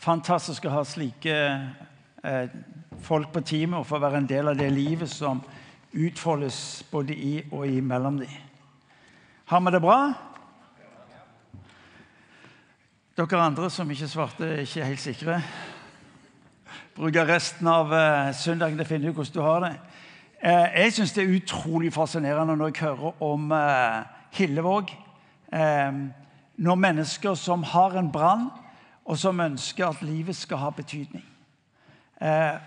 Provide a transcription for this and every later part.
fantastisk å ha slike eh, folk på teamet og få være en del av det livet som utfoldes både i og imellom dem. Har vi det bra? Dere andre som ikke svarte, er ikke helt sikre. Bruker resten av eh, søndagen til å finne ut hvordan du har det. Eh, jeg syns det er utrolig fascinerende når jeg hører om eh, Hillevåg. Eh, når mennesker som har en brann, og som ønsker at livet skal ha betydning. Eh,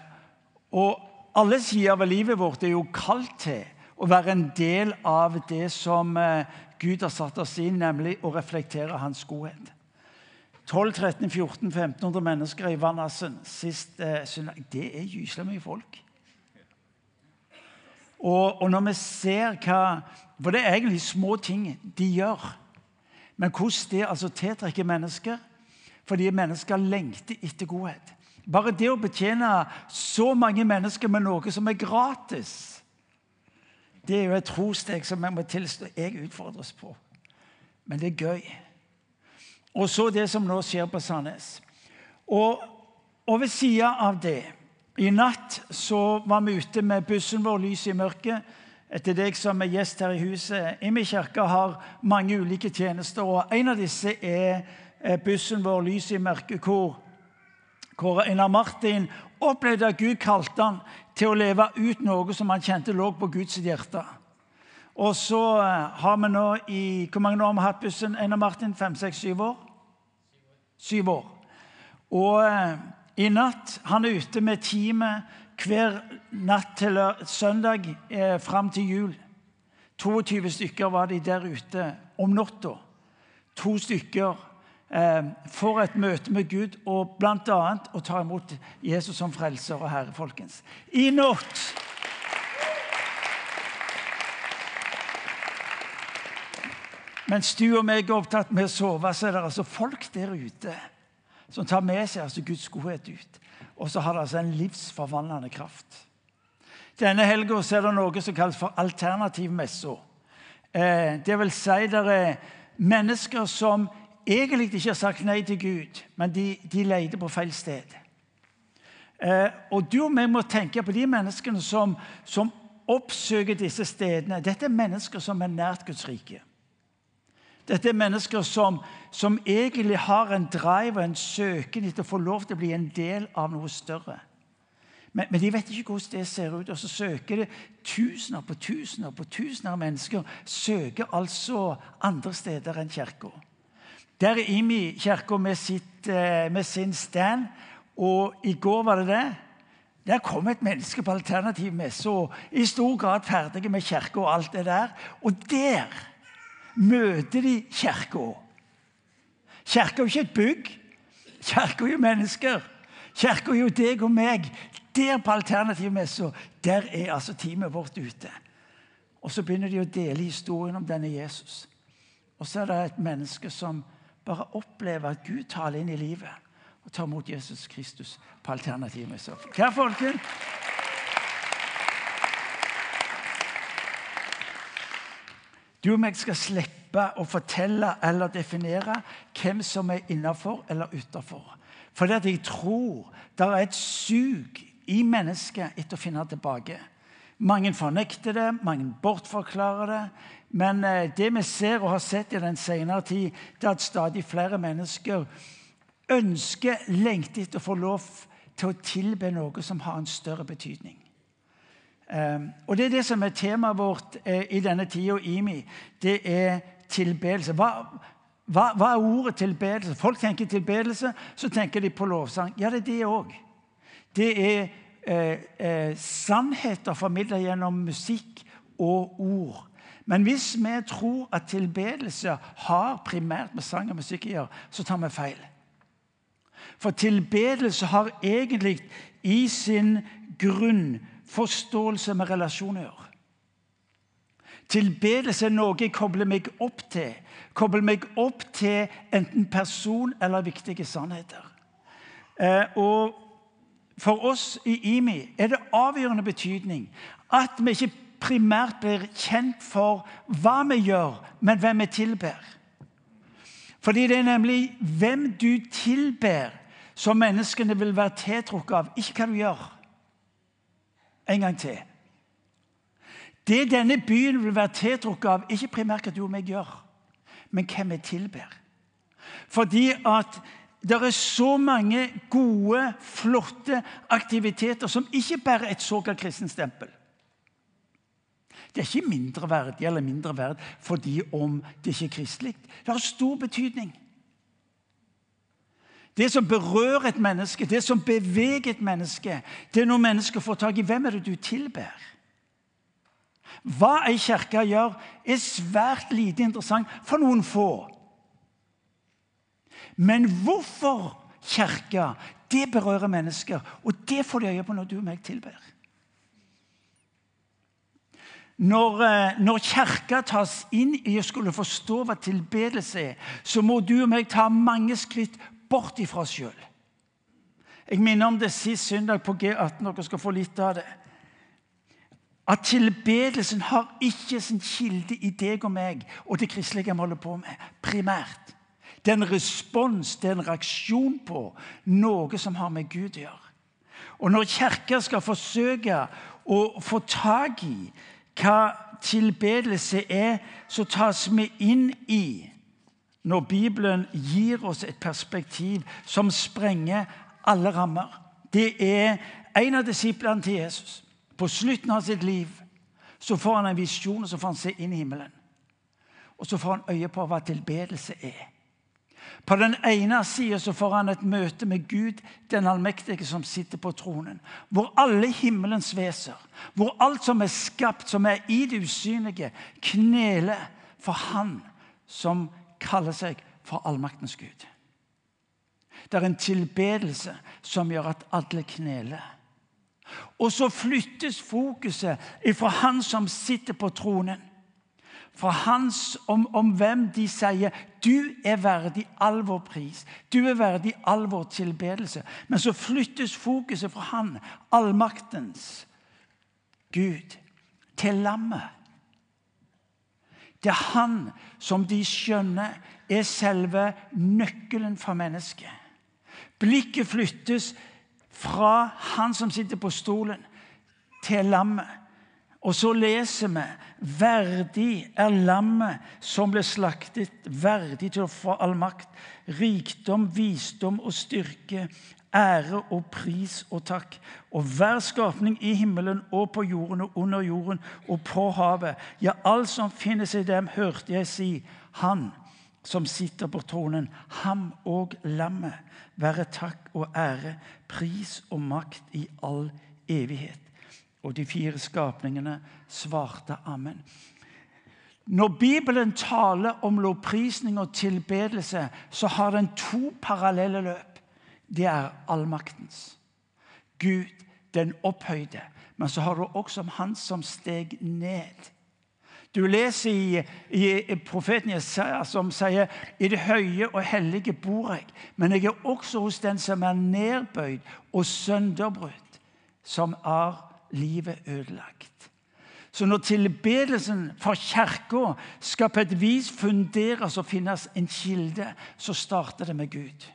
og alle sider ved livet vårt er jo kalt til å være en del av det som eh, Gud har satt oss inn, nemlig å reflektere hans godhet. 12 13 14 1500 mennesker i Vannassen sist eh. Det er gyselig mye folk. Og, og, når vi ser hva For det er egentlig små ting de gjør. Men hvordan det altså tiltrekker mennesker. Fordi mennesker lengter etter godhet. Bare det å betjene så mange mennesker med noe som er gratis, det er jo et trosteg som jeg må tilstå jeg utfordres på. Men det er gøy. Og så det som nå skjer på Sandnes. Og, og ved sida av det I natt så var vi ute med bussen vår, Lys i mørket. Etter deg som er gjest her i huset. Imi kirke har mange ulike tjenester, og en av disse er bussen vår, Lys i mørket, hvor, hvor Einar Martin opplevde at Gud kalte han til å leve ut noe som han kjente lå på Guds hjerte. Og så eh, har vi nå i Hvor mange år har vi hatt bussen? Einar Martin? Fem, seks, syv år? Syv år. Og eh, i natt Han er ute med teamet hver natt til søndag eh, fram til jul. 22 stykker var de der ute om natta. To stykker eh, får et møte med Gud og bl.a. å ta imot Jesus som frelser og herre, folkens. I natt Mens du og meg er opptatt med å sove, så er det altså folk der ute som tar med seg altså Guds godhet ut. Og så har det altså en livsforvandlende kraft. Denne helga er det noe som kalles for alternativmessa. Eh, det vil si det er mennesker som egentlig ikke har sagt nei til Gud, men de, de leter på feil sted. Eh, og du og jeg må tenke på de menneskene som, som oppsøker disse stedene. Dette er mennesker som er nært Guds rike. Dette er mennesker som, som egentlig har en drive og en søken etter å få lov til å bli en del av noe større. Men, men, de vet ikke hvordan det ser ut. Og så søker det tusener på tusener på tusener av mennesker søker altså andre steder enn kirka. Der er Imi kirka med, eh, med sin stand, og i går var det det. Der kom et menneske på alternativ messe og i stor grad ferdig med kirka og alt det der. Og der møter de kirka. Kirka er jo ikke et bygg. Kirka er jo mennesker. Kirka er jo deg og meg. Der på alternativmessa der er altså teamet vårt ute. Og Så begynner de å dele historien om denne Jesus. Og så er det et menneske som bare oppleve at Gud taler inn i livet og tar imot Jesus Kristus på alternativmessa. Kjære folkens? Du og meg skal slippe å fortelle eller definere hvem som er innafor eller utafor. Fordi at jeg tror det er et sug i mennesket etter å finne tilbake. Mange fornekter det, mange bortforklarer det. Men eh, det vi ser og har sett i den senere tid, det er at stadig flere mennesker ønsker, lengter etter å få lov til å tilbe noe som har en større betydning. Ehm, og Det er det som er temaet vårt eh, i denne tida, IMI. Det er tilbedelse. Hva, hva, hva, er ordet tilbedelse? Folk tenker tilbedelse, så tenker de på lovsang. Ja, det er det òg. Det er eh, eh, sannheter formidla gjennom musikk og ord. Men hvis vi tror at tilbedelse har primært med sang og musikk å gjøre, så tar vi feil. For tilbedelse har egentlig i sin grunn forståelse med relasjoner. Tilbedelse er noe jeg kobler meg opp til. Kobler meg opp til enten person eller viktige sannheter. Eh, og For oss i IMI er det avgjørende betydning at vi ikke primært blir kjent for hva vi gjør, men hvem vi tilber. Fordi det er nemlig hvem du tilber, som menneskene vil være tiltrukket av, ikke hva du gjør. En gang til. Det denne byen vil være tiltrukket av, ikke primært hva du og meg gjør, men hvem vi tilber. Fordi at det er så mange gode, flotte aktiviteter som ikke bærer et såkalt kristenstempel. Det er ikke mindre verdig eller mindre verd fordi om det ikke er kristelig. Det har stor betydning. Det som berører et menneske, det som beveger et menneske, det er når mennesker får tak i hvem er det du tilber. Hva ei kirke gjør, er svært lite interessant for noen få. Men hvorfor kirka, det berører mennesker, og det får de øye på når du og meg tilber. Når, eh, når kirka tas inn i å skulle forstå hva tilbedelse er, så må du og meg ta mange skritt bort ifra oss sjøl. Jeg minner om det sist søndag på G18. Dere skal få litt av det. At tilbedelsen har ikke sin kilde i deg og meg og det kristelige vi holder på med, primært. Det er en respons, det er en reaksjon på noe som har med Gud å gjøre. Og når Kirka skal forsøke å få tak i hva tilbedelse er, så tas vi inn i når Bibelen gir oss et perspektiv som sprenger alle rammer. Det er en av disiplene til Jesus. På slutten av sitt liv så får han en visjon og så får han se inn i himmelen. Og så får han øye på hva tilbedelse er. På den ene sida får han et møte med Gud, den allmektige, som sitter på tronen. Hvor alle himmelens veser, hvor alt som er skapt, som er i det usynlige, kneler for Han som kaller seg for allmaktens Gud. Det er en tilbedelse som gjør at alle kneler. Og så flyttes fokuset fra han som sitter på tronen fra hans, om, om, hvem de sier 'Du er verdig all vår pris', 'Du er verdig all vår tilbedelse'. Men så flyttes fokuset fra han, allmaktens Gud, til lammet. Det er han som de skjønner er selve nøkkelen for mennesket. Blikket flyttes fra han som sitter på stolen, til lammet. Og så leser vi verdig er lammet som ble slaktet, verdig til å få all makt, rikdom, visdom og styrke, ære og pris og takk. Og hver skapning i himmelen og på jorden og under jorden og på havet, ja, alt som finnes i dem, hørte jeg si, Han som sitter på tronen, ham og lammet, være takk og ære, pris og makt i all evighet. Og de fire skapningene svarte amen. Når Bibelen taler om lovprisning og tilbedelse, så har den to parallelle løp. Det er allmaktens. Gud, den opphøyde. Men så har du også om Han som steg ned. Du leser i, i profeten Jesaja som sier i det høye og hellige bor jeg, men jeg er også hos den som er nedbøyd og sønderbrutt, som er livet ødelagt. Så når tilbedelsen for kirka skal på et vis funderes og finnes en kilde, så starter det med Gud.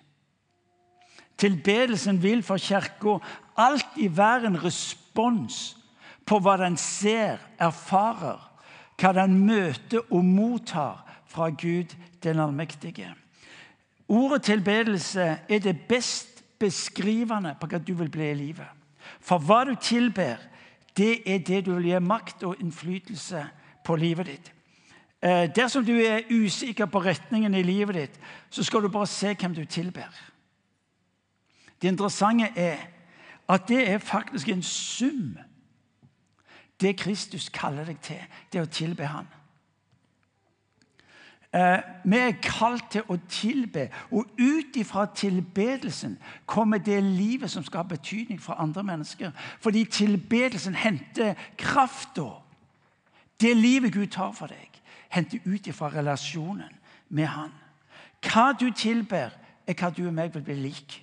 Tilbedelsen vil for kirka alltid være en respons på hva den ser, erfarer, hva den møter og mottar fra Gud den allmektige. Ordet tilbedelse er det best beskrivende på hva du vil bli i livet. For hva du tilber, det er det du vil gi makt og innflytelse på livet ditt. Eh, dersom du er usikker på retningen i livet ditt, så skal du bare se hvem du tilber. Det interessante er at det er faktisk en sum. Det Kristus kaller deg til, det å tilbe Han. Eh, vi er kalt til å tilbe, og ut ifra tilbedelsen kommer det livet som skal ha betydning for andre mennesker. Fordi tilbedelsen henter krafta. Det livet Gud tar for deg, henter ut ifra relasjonen med Han. Hva du tilber, er hva du og meg vil bli lik.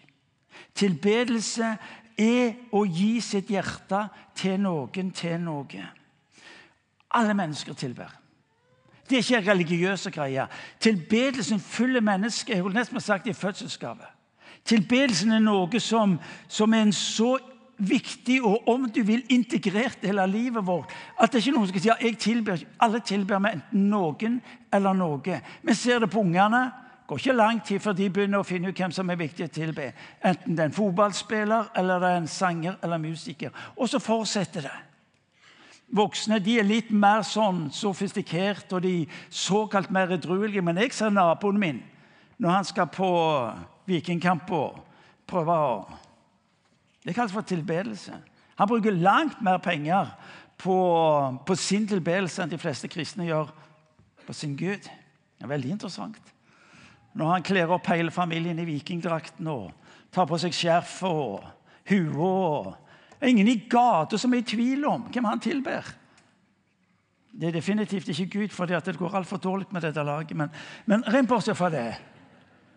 Tilbedelse er å gi sitt hjerte til noen, til noe. Alle mennesker tilber. Det er ikke religiøse greier. Tilbedelsen fyller mennesket jeg vil nesten sagt i fødselsgave. Tilbedelsen er noe som, som er en så viktig og om du vil integrert del av livet vårt. At det er ikke noen som skal si ja, jeg tilber. Alle tilber med enten noen eller noe. Vi ser det på ungene. går ikke lang tid før de begynner å finne ut hvem som er viktig å tilbe. Enten det er en fotballspiller eller det er en sanger eller musiker. Og så fortsetter det. Voksne de er litt mer sånn sofistikert og de såkalt mer edruelige. Men jeg ser naboen min når han skal på vikingkamp og prøve å Det kalles for tilbedelse. Han bruker langt mer penger på, på sin tilbedelse enn de fleste kristne gjør på sin Gud. Det er veldig interessant. Når han kler opp hele familien i vikingdrakten og tar på seg skjerfet og huet Er ingen i gata som er i tvil om hvem han tilber. Det er definitivt ikke Gud, for det går altfor dårlig med dette laget. Men, men rent bortsett fra det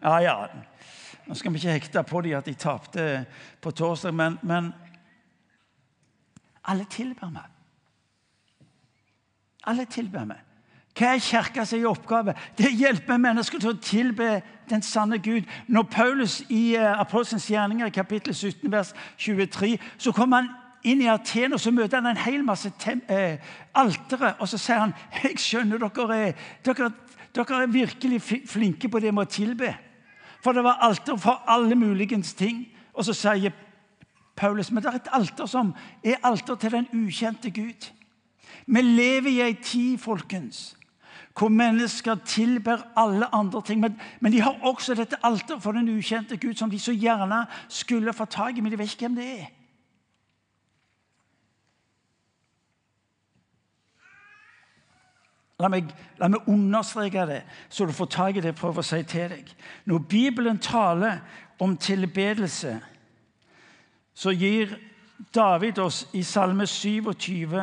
Ja, ja. Nå skal vi ikke hekte på dem at de tapte på torsdag, men, men alle tilber meg. Alle tilber meg. Hva er kirkas oppgave? Det hjelper mennesker til å tilbe den sanne Gud. Når Paulus i uh, Apostelens gjerninger, kapittel 17, vers 23, så kommer han inn i Aten og så møter han en hel masse eh, altere. Og så sier han jeg skjønner dere er, dere, dere er virkelig flinke på det med å tilbe. For det var alter for alle muligens ting. Og så sier Paulus men det er et alter som er alter til den ukjente Gud. Vi lever i ei tid, folkens, hvor mennesker tilber alle andre ting. Men, men de har også dette alteret for den ukjente Gud, som de så gjerne skulle få tak i, men de vet ikke hvem det er. La meg, la meg, understreke det, så du får tak i det jeg prøver å si til deg. Når Bibelen taler om tilbedelse, så gir David oss i Salme 27,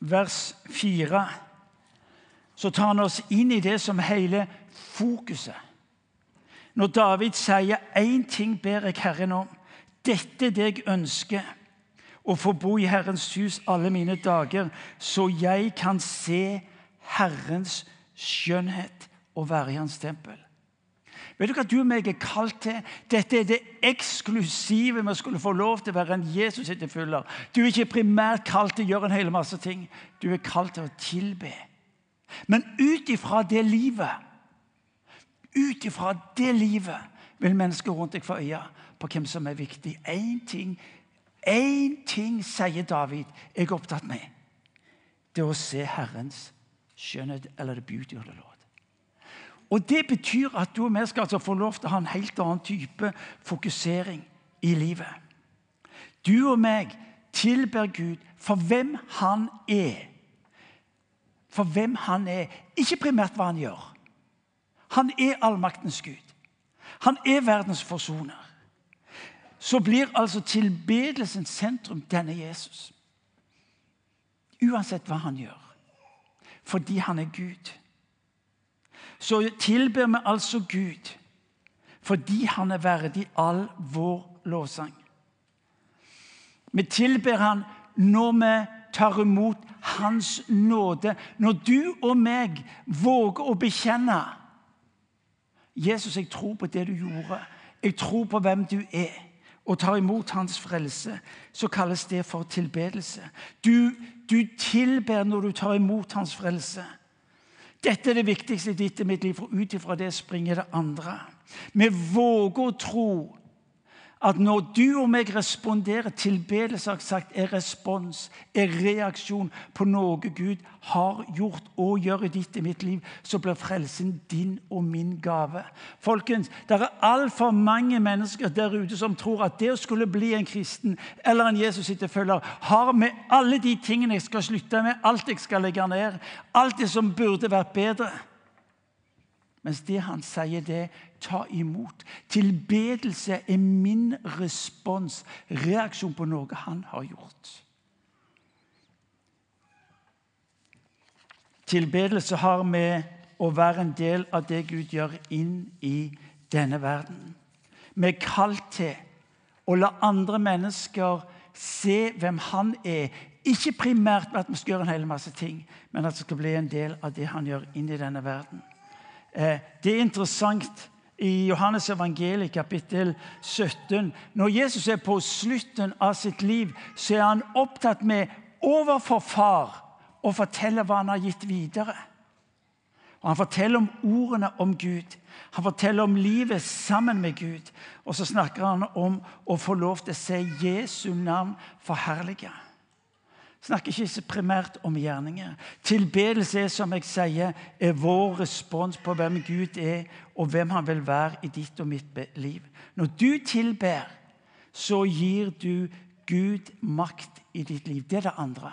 vers 4 Så tar han oss inn i det som hele fokuset. Når David sier 'én ting ber jeg Herren om', dette er det jeg ønsker å få bo i Herrens hus alle mine dager, så jeg kan se Herrens skjønnhet og være i Hans tempel. Vet du hva du og meg er kalt til? Dette er det eksklusive vi skulle få lov til å være en Jesus-etterfølger. Du er ikke primært kalt til å gjøre en hel masse ting. Du er kalt til å tilbe. Men ut ifra det livet Ut ifra det livet vil mennesker rundt deg få øye på hvem som er viktig. Én ting, én ting, sier David, jeg er opptatt med. Det er å se Herrens skjønnhet eller the beauty of the Lord. Og Det betyr at du og vi skal altså få lov til å ha en helt annen type fokusering i livet. Du og meg tilber Gud for hvem han er. For hvem han er. Ikke primært hva han gjør. Han er allmaktens Gud. Han er verdens forsoner. Så blir altså tilbedelsens sentrum denne Jesus. Uansett hva han gjør fordi han er Gud. Så tilber vi altså Gud fordi han er verdig all vår lovsang. Vi tilber han når vi tar imot Hans nåde. Når du og meg våger å bekjenne Jesus, jeg tror på det du gjorde. Jeg tror på hvem du er. Og tar imot hans frelse, så kalles det for tilbedelse. Du, du tilber når du tar imot hans frelse. Dette er det viktigste i ditt og mitt liv, for ut ifra det springer det andre. Vi våger å tro at når du og meg responderer Tilbedelse sagt, er respons, er reaksjon på noe Gud har gjort og gjør i ditt og mitt liv, så blir frelsen din og min gave. Folkens, Det er altfor mange mennesker der ute som tror at det å skulle bli en kristen eller en Jesus-etterfølger har med alle de tingene jeg skal slutte med, alt jeg skal legge ned, alt det som burde vært bedre. Mens det han sier, det ta imot. Tilbedelse er min respons, reaksjon på noe han har gjort. Tilbedelse har med å være en del av det Gud gjør inn i denne verden. Vi er kalt til å la andre mennesker se hvem han er. Ikke primært at vi skal gjøre en hel masse ting, men at det skal bli en del av det han gjør inn i denne verden. Eh, det er interessant i Johannes evangeliet kapittel 17. Når Jesus er på slutten av sitt liv, så er han opptatt med overfor far å fortelle hva han har gitt videre. Og Han forteller om ordene om Gud. Han forteller om livet sammen med Gud. Og så snakker han om å få lov til å se Jesu navn forherlige. Snakker ikke primært om gjerninger. Tilbedelse er, som jeg sier, er vår respons på hvem Gud er, og hvem han vil være i ditt og mitt liv. Når du tilber, så gir du Gud makt i ditt liv. Det er det andre.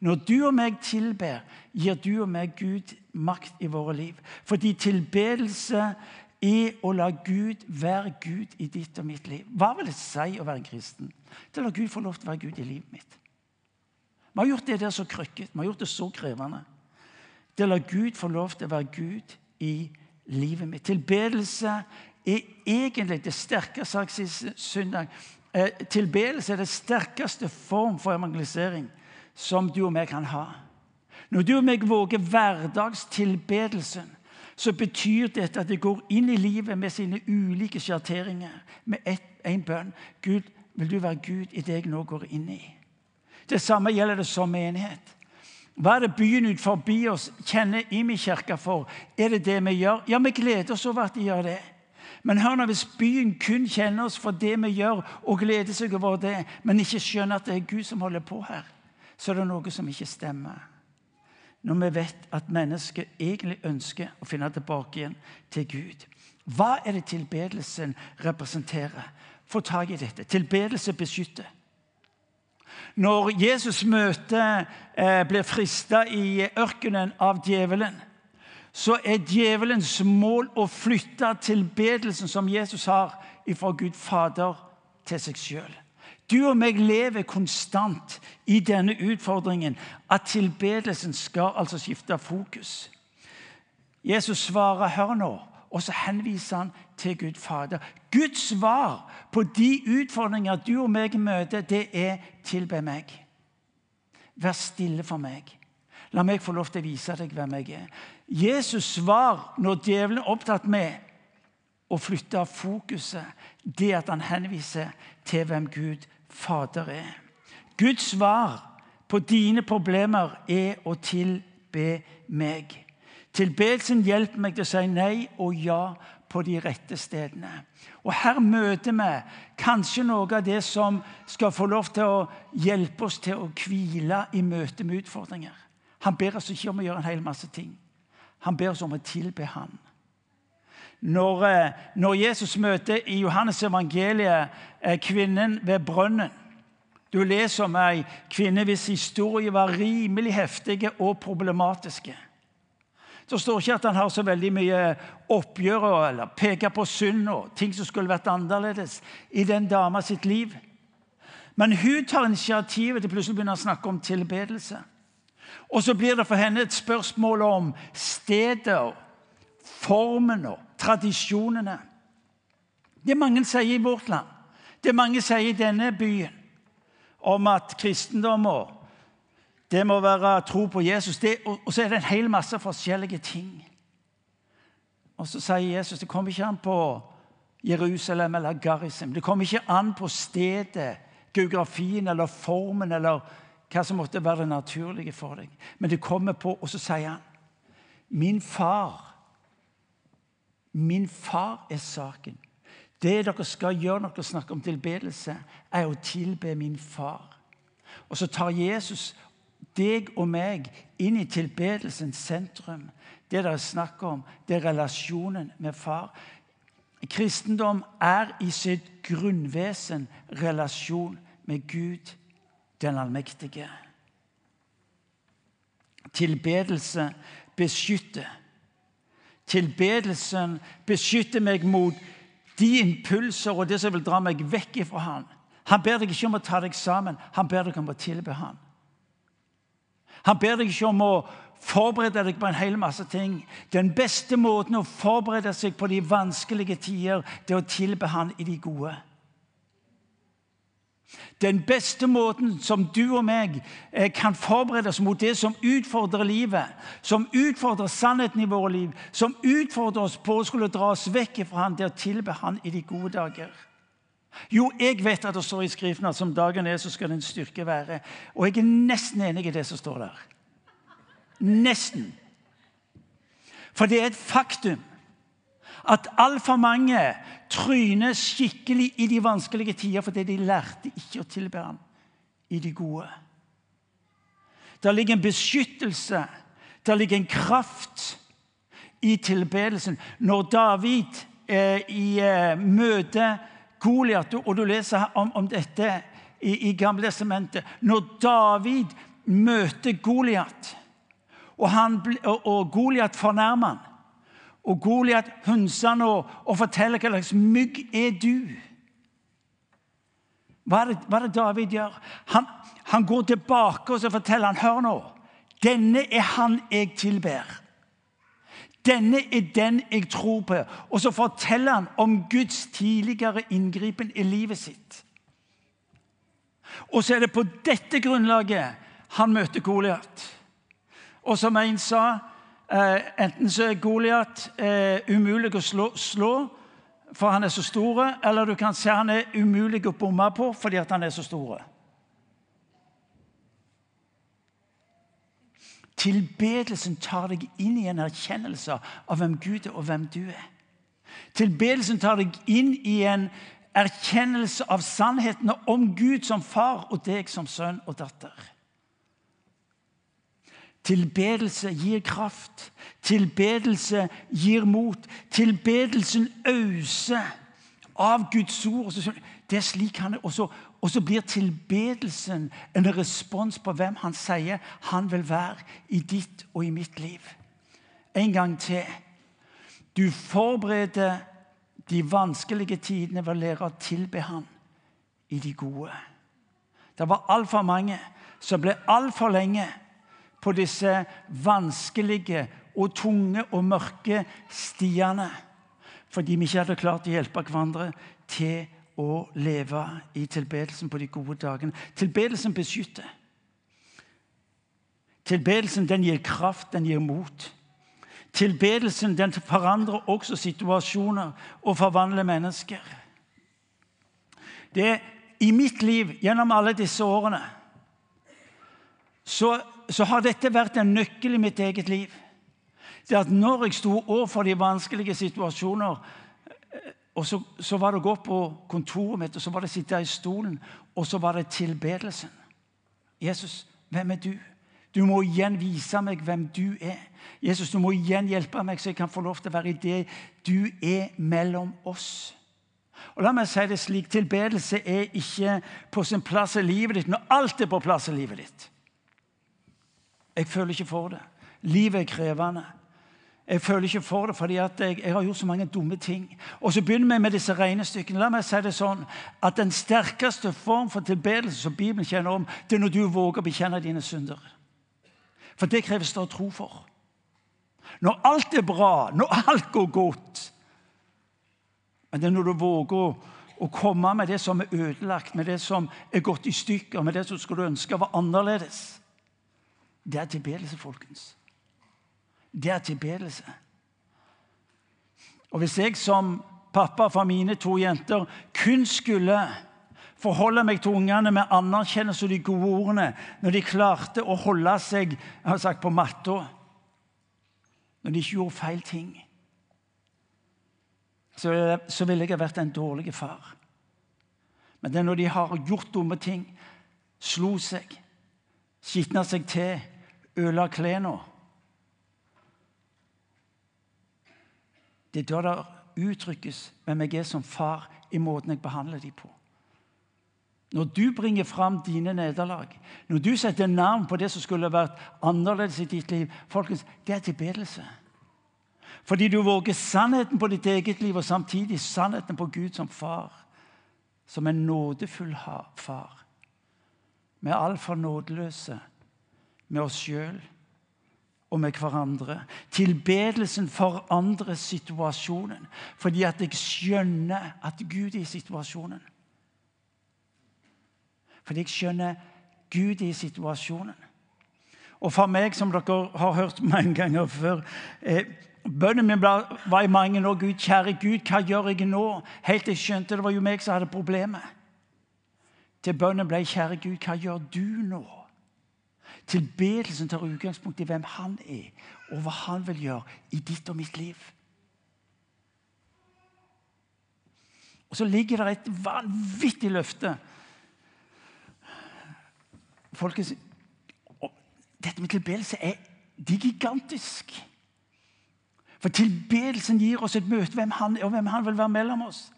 Når du og meg tilber, gir du og meg Gud makt i våre liv. Fordi tilbedelse er å la Gud være Gud i ditt og mitt liv. Hva vil det si å være en kristen? Det å la Gud få lov til å være Gud i livet mitt. Vi har gjort det der så krøkket, vi har gjort det så krevende. Det å la Gud få lov til å være Gud i livet mitt. Tilbedelse er egentlig det sterkeste søndag. Eh, tilbedelse er det sterkeste form for evangelisering som du og meg kan ha. Når du og meg våger hverdagstilbedelsen, så betyr dette at det går inn i livet med sine ulike sjatteringer, med én bønn. Gud, vil du være Gud i det jeg nå går inn i? Det samme gjelder det som menighet. Hva er det byen ut forbi oss kjenner Imi-kirka for? Er det det vi gjør? Ja, vi gleder oss over at de gjør det. Men hør nå, hvis byen kun kjenner oss for det vi gjør, og gleder seg over det, men ikke skjønner at det er Gud som holder på her, så er det noe som ikke stemmer. Når vi vet at mennesket egentlig ønsker å finne tilbake igjen til Gud. Hva er det tilbedelsen representerer? Få tak i dette. Tilbedelse beskytter. Når Jesus møter, eh, blir frista i ørkenen av djevelen, så er djevelens mål å flytte tilbedelsen som Jesus har, fra Gud Fader til seg sjøl. Du og meg lever konstant i denne utfordringen at tilbedelsen skal altså skifte fokus. Jesus svarer, hør nå, og så henviser han til Gud Fader. Guds svar på de utfordringer du og meg møter, det er 'tilbe meg'. Vær stille for meg. La meg få lov til å vise deg hvem jeg er. Jesus' svar når djevelen er opptatt med å flytte fokuset, det at han henviser til hvem Gud Fader er. Guds svar på dine problemer er å tilbe meg. Tilbedelsen hjelper meg til å si nei og ja på de rette stedene. Og Her møter vi kanskje noe av det som skal få lov til å hjelpe oss til å hvile i møte med utfordringer. Han ber oss ikke om å gjøre en hel masse ting. Han ber oss om å tilbe han. Når, eh, når Jesus møter i Johannes evangeliet eh, kvinnen ved brønnen Du leser om ei kvinne hvis historie var rimelig heftige og problematiske. Det står ikke at han har så veldig mye oppgjør eller peker på synd og ting som skulle vært annerledes i den dama sitt liv. Men hun tar initiativet til plutselig begynner å snakke om tilbedelse. Og så blir det for henne et spørsmål om stedet, formen og tradisjonene. Det mange sier i vårt land, det mange sier i denne byen, om at kristendom og det må være tro på Jesus. Det, og, og, så er det en hel masse forskjellige ting. Og så sier Jesus det kommer ikke an på Jerusalem eller Garisem. Det kommer ikke an på stedet, geografien eller formen eller hva som måtte være det naturlige for deg. Men det kommer på, og så sier han Min far Min far er saken. Det dere skal gjøre når dere snakker om tilbedelse, er å tilbe min far. Og så tar Jesus deg og meg inn i tilbedelsens sentrum. Det det er snakk om, det er relasjonen med far. Kristendom er i sitt grunnvesen relasjon med Gud, den allmektige. Tilbedelse beskytter. Tilbedelsen beskytter meg mot de impulser og det som vil dra meg vekk fra Han. Han ber deg ikke om å ta deg sammen, han ber deg om å tilbe Han. Han ber deg ikke om å forberede deg på en hel masse ting. Den beste måten å forberede seg på de vanskelige tider, det er å tilbe Han i de gode. Den beste måten som du og meg eh, kan forberede oss mot det som utfordrer livet, som utfordrer sannheten i våre liv, som utfordrer oss på å skulle dra oss vekk fra Han, det er å tilbe Han i de gode dager. Jo, jeg vet at det står i Skriften at som dagen er, så skal den styrke være. Og jeg er nesten enig i det som står der. Nesten. For det er et faktum at altfor mange tryner skikkelig i de vanskelige tider fordi de lærte ikke å tilbe ham i de gode. Der ligger en beskyttelse, der ligger en kraft i tilbedelsen. Når David eh, i eh, møte Goliat, og du leser om, om dette i, i Gamle testamentet Når David møter Goliat, og, og, og Goliat fornærmer han, og Goliat hunser han og, og forteller hva slags mygg er du hva er, det, hva er det David gjør? Han, han, går tilbake og så forteller han, hør nå. Denne er han jeg tilber. Denne er den jeg tror på. Og så forteller han om Guds tidligere inngripen i livet sitt. Og så er det på dette grunnlaget han møter Goliat. Og som en sa, eh, enten så er Goliat eh, umulig å slå, slå, for han er så stor, eller du kan se han er umulig å bomme på fordi han er så stor. Tilbedelsen tar deg inn i en erkjennelse av hvem Gud er, og hvem du er. Tilbedelsen tar deg inn i en erkjennelse av sannhetene om Gud som far og deg som sønn og datter. Tilbedelse gir kraft. Tilbedelse gir mot. Tilbedelsen auser av Guds ord. Det er slik han er. Og så og så blir tilbedelsen en respons på hvem han sier han vil være i ditt og i mitt liv. En gang til. Du forbereder de vanskelige tidene ved å lære å tilbe han i de gode. Det var altfor mange som ble altfor lenge på disse vanskelige og tunge og mørke stiene fordi vi ikke hadde klart å hjelpe hverandre til å leve i tilbedelsen på de gode dagene. Tilbedelsen beskytter. Tilbedelsen den gir kraft, den gir mot. Tilbedelsen den forandrer også situasjoner og forvandler mennesker. Det I mitt liv gjennom alle disse årene så, så har dette vært en nøkkel i mitt eget liv. Det at Når jeg sto overfor de vanskelige situasjoner, og så, så, var det å gå på kontoret mitt, og så var det å sitte i stolen, og så var det tilbedelsen. Jesus, hvem er du? Du må igjen vise meg hvem du er. Jesus, du må igjen hjelpe meg, så jeg kan få lov til å være i det du er mellom oss. Og la meg si det slik, Tilbedelse er ikke på sin plass i livet ditt når alt er på plass i livet ditt. Jeg føler ikke for det. Livet er krevende. Jeg føler ikke for det fordi jeg, jeg, har gjort så mange dumme ting. Og så begynner vi med disse regnestykkene. La meg si det sånn at Den sterkeste form for tilbedelse som Bibelen kjenner om, det er når du våger å bekjenne dine synder. For det kreves det å tro for. Når alt er bra, når alt går godt Men det er når du våger å, å komme med det som er ødelagt, med det som er gått i stykker, med det som skulle ønske var annerledes. Det er tilbedelse, folkens det er tilbedelse. Og Hvis jeg som pappa for mine to jenter kun skulle forholde meg til ungene med anerkjennelse og de gode ordene når de klarte å holde seg sagt, på matta, når de ikke gjorde feil ting, så, så ville jeg ha vært en dårlig far. Men det er når de har gjort dumme ting, slo seg, skitna seg til, ødela klærne Det er da det uttrykkes hvem jeg er som far, i måten jeg behandler dem på. Når du bringer fram dine nederlag, når du setter navn på det som skulle vært annerledes i ditt liv folkens, Det er tilbedelse. Fordi du våger sannheten på ditt eget liv og samtidig sannheten på Gud som far. Som en nådefull far. Vi er altfor nådeløse med oss sjøl og med hverandre. Tilbedelsen forandrer situasjonen fordi at jeg skjønner at Gud er i situasjonen. Fordi jeg skjønner Gud er i situasjonen. Og for meg, som dere har hørt mange ganger før eh, Bønnen min var i mange år Gud, kjære Gud, hva gjør jeg nå? Helt til jeg skjønte det var jo meg som hadde problemet. Til bønnen ble kjære Gud, hva gjør du nå? Tilbedelsen tar utgangspunkt i hvem han er, og hva han vil gjøre i ditt og mitt liv. Og så ligger det et vanvittig løfte. Folkens, dette med tilbedelse er de gigantisk. For tilbedelsen gir oss et møte hvem han er, og hvem han vil være mellom oss.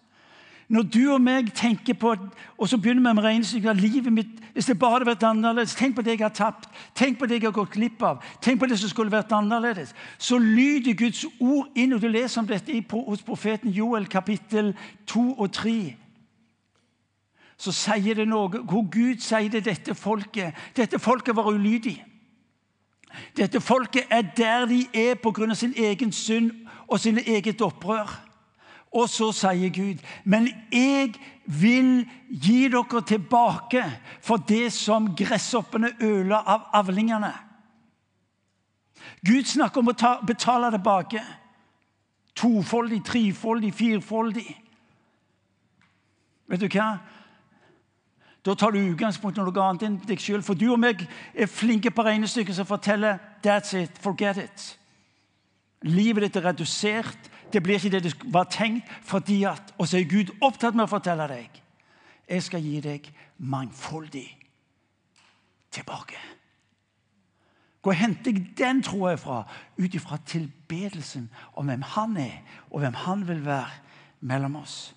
Når du og meg tenker på Og så begynner vi med regnestykket av livet mitt. Hvis det bare hadde vært annerledes, Tenk på det jeg har tapt. Tenk på det jeg har gått glipp av. Tenk på det som skulle vært annerledes. Så lyder Guds ord inn, og du leser om dette hos profeten Joel kapittel 2 og 3. Så sier det noe hvor Gud sier det dette folket Dette folket var ulydig. Dette folket er der de er pga. sin egen synd og sin eget opprør. Og så sier Gud, 'Men jeg vil gi dere tilbake for det som gresshoppene øler av avlingene.' Gud snakker om å ta, betale tilbake. Tofoldig, trefoldig, firfoldig. Vet du hva? Da tar du utgangspunkt i noe annet enn deg sjøl. For du og meg er flinke på regnestykket som forteller 'that's it, forget it'. Livet ditt er redusert. Det blir ikke det det var tenkt. fordi at, Og så er Gud opptatt med å fortelle deg jeg skal gi deg mangfoldig tilbake. Hvor henter jeg den troa fra? Ut ifra tilbedelsen om hvem han er, og hvem han vil være mellom oss.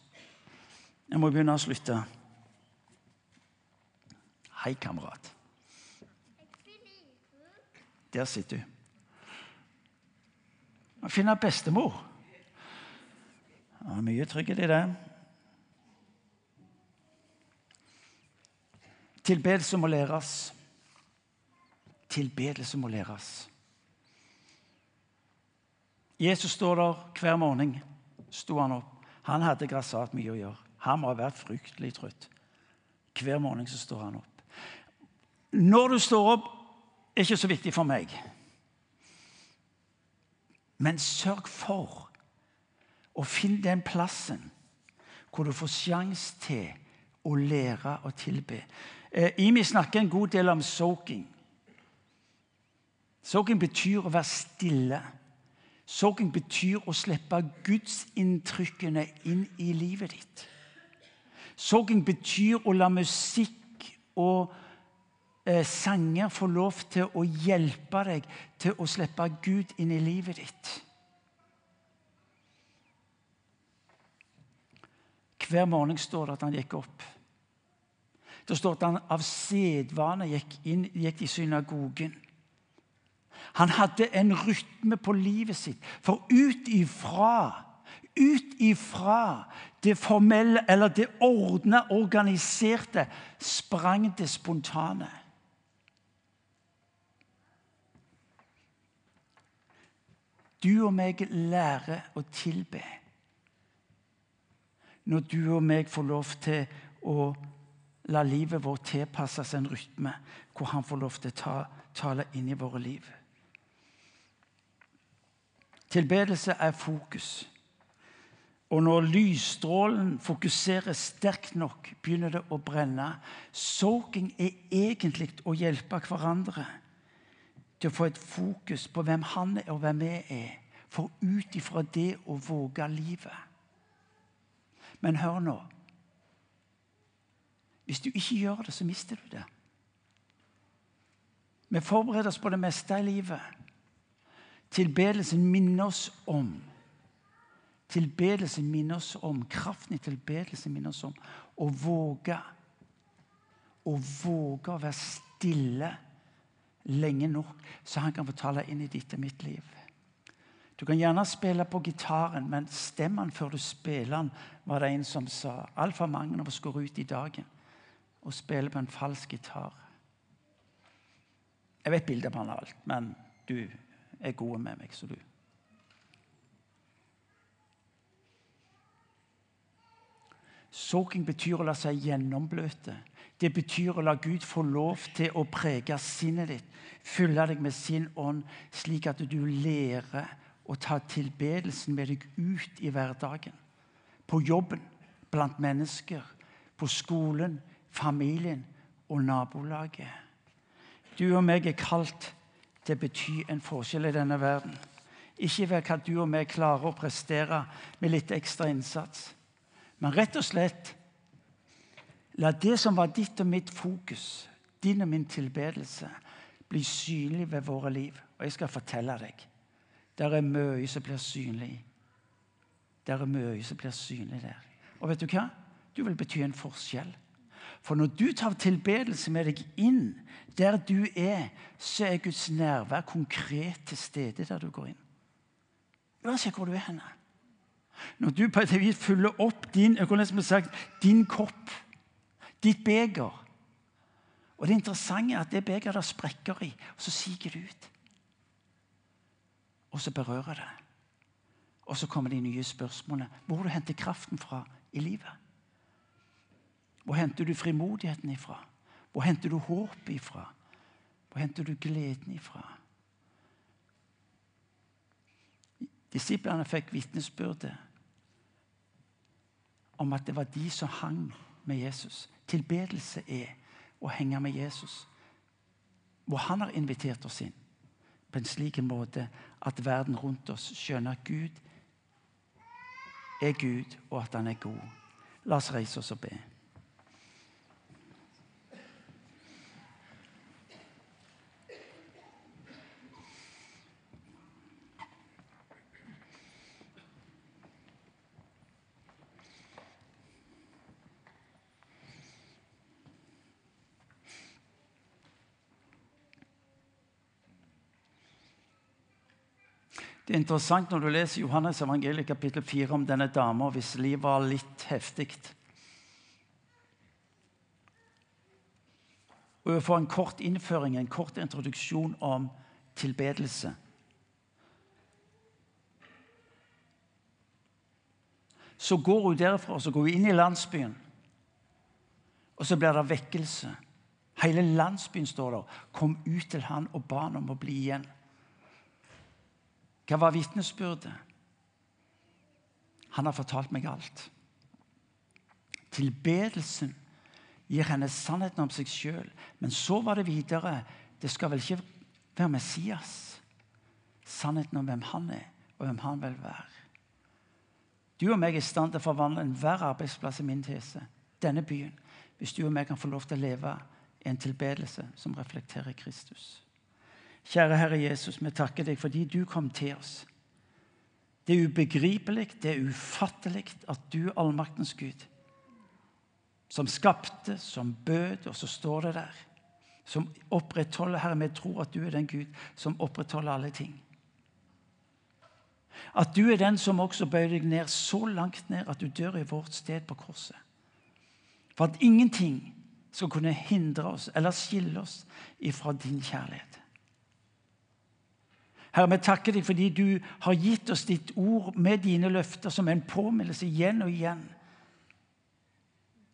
Jeg må begynne å slutte. Hei, kamerat. Der sitter du. Å finne bestemor. Ja, mye trygghet i det. Tilbedelse må læres. Tilbedelse må læres. Jesus står der hver morgen. Sto han opp. Han hadde grassat mye å gjøre. Han må ha vært fryktelig trøtt. Hver morgen så står han opp. Når du står opp, er ikke så viktig for meg. Men sørg for å finn den plassen hvor du får sjanse til å lære å tilbe. Eh, Imi snakker en god del om soaking. Soaking betyr å være stille. Soaking betyr å slippe gudsinntrykkene inn i livet ditt. Soaking betyr å la musikk og eh, sanger få lov til å hjelpe deg til å slippe Gud inn i livet ditt. Hver morgen står det at han gikk opp. Det står at han av sedvane gikk inn gikk i synagogen. Han hadde en rytme på livet sitt. For ut ifra ut ifra det formelle eller det ordna, organiserte, sprang det spontane. Du og meg lærer å tilbe når du og meg får lov til å la livet vårt tilpasses en rytme hvor han får lov til å ta, tale inn i våre liv. Tilbedelse er fokus. Og når lysstrålen fokuserer sterkt nok, begynner det å brenne. Soaking er egentlig å hjelpe hverandre til å få et fokus på hvem han er og hvem vi er. For ut ifra det å våge livet. Men hør nå. Hvis du ikke gjør det, så mister du det. Vi forbereder oss på det meste i livet. Tilbedelsen minner oss om Tilbedelsen minner oss om kraften i tilbedelsen minner oss om å våge. Å våge å være stille lenge nok, så han kan fortale tale inn i ditt og mitt liv. Du kan gjerne spille på gitaren, men stem den før du spiller den, var det en som sa. Altfor mange av oss går ut i dagen og spiller på en falsk gitar. Jeg vet bildet på alt, men du er god med meg, så du Soaking betyr å la seg gjennombløte. Det betyr å la Gud få lov til å prege sinnet ditt, fylle deg med sin ånd, slik at du lærer å ta tilbedelsen med deg ut i hverdagen. På jobben, blant mennesker, på skolen, familien og nabolaget. Du og meg er kalt til å bety en forskjell i denne verden. Ikke ved hva du og vi klarer å prestere med litt ekstra innsats, men rett og slett La det som var ditt og mitt fokus, din og min tilbedelse, bli synlig ved våre liv. Og jeg skal fortelle deg det er mye som blir synlig. Der er mye som blir synlig der. Og vet du hva? Du vil bety en forskjell. For når du tar tilbedelse med deg inn der du er, så er Guds nærvær konkret til stede der du går inn. Uansett hvor du er henne. Når du på et vis fyller opp din, sagt, din kopp ditt beger. Og Det interessante er at det begeret der sprekker i, og så siger det ut. Og så berører det. Og så kommer de nye spørsmålene. Hvor du henter kraften fra i livet? Hvor henter du frimodigheten ifra? Hvor henter du håp ifra? Hvor henter du gleden ifra? Disiplene fikk vitnesbyrdet om at det var de som hang med Jesus. Tilbedelse er å henge med Jesus. Hvor han har invitert oss inn på en slik måte at verden rundt oss skjønner at Gud er Gud, og at han er god. La oss reise oss og be. Det er interessant når du leser Johannes evangeliet kapittel 4 om denne dama hvis liv var litt heftig. Og Vi får en kort innføring, en kort introduksjon om tilbedelse. Så går hun derfra så går hun inn i landsbyen, og så blir det vekkelse. Hele landsbyen står der. Kom ut til han og ba han om å bli igjen. Hva var vitnesbyrdet? Han har fortalt meg alt. Tilbedelsen gir henne sannheten om seg sjøl. Men så var det videre. Det skal vel ikke være Messias. Sannheten om hvem han er, og hvem han vil være. Du og meg er i stand til å forvandle enhver arbeidsplass i min tese, denne byen, hvis du og meg kan få lov til å leve i en tilbedelse som reflekterer Kristus. Kjære Herre Jesus, vi takker deg fordi du kom til oss. Det er ubegripelig, det er ufattelig at du, allmaktens Gud, som skapte, som bød, og så står det der, som opprettholder Herre, vi tror at du er den Gud som opprettholder alle ting. At du er den som også bøyer deg ned så langt ned at du dør i vårt sted på korset. For at ingenting skal kunne hindre oss eller skille oss ifra din kjærlighet. Herre, vi takker deg fordi du har gitt oss ditt ord med dine løfter som en påminnelse igjen og igjen.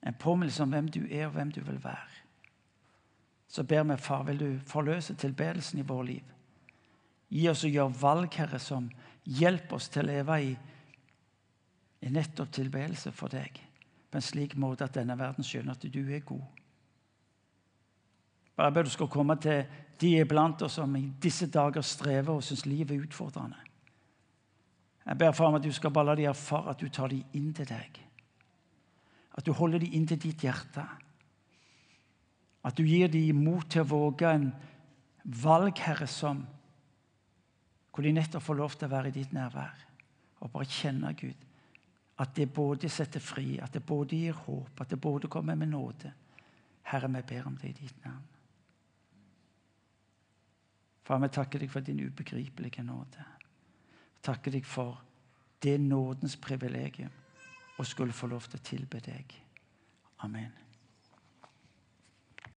En påminnelse om hvem du er og hvem du vil være. Så ber vi, far, vil du forløse tilbedelsen i vår liv. Gi oss å gjøre valg, Herre, som hjelper oss til å leve i, i nettopp tilbedelse for deg. På en slik måte at denne verden skjønner at du er god. Bare ber du skal komme til de er blant oss som i disse dager strever og syns livet er utfordrende. Jeg ber far om at du skal bare la de erfare at du tar dem inn til deg. At du holder dem inn til ditt hjerte. At du gir dem mot til å våge en valg, Herre, som hvor de nettopp får lov til å være i ditt nærvær og bare kjenne Gud. At det både setter fri, at det både gir håp, at det både kommer med nåde. Herre, vi ber om det i ditt navn. Far, vi takker deg for din ubegripelige nåde. Takker deg for det nådens privilegium å skulle få lov til å tilbe deg. Amen.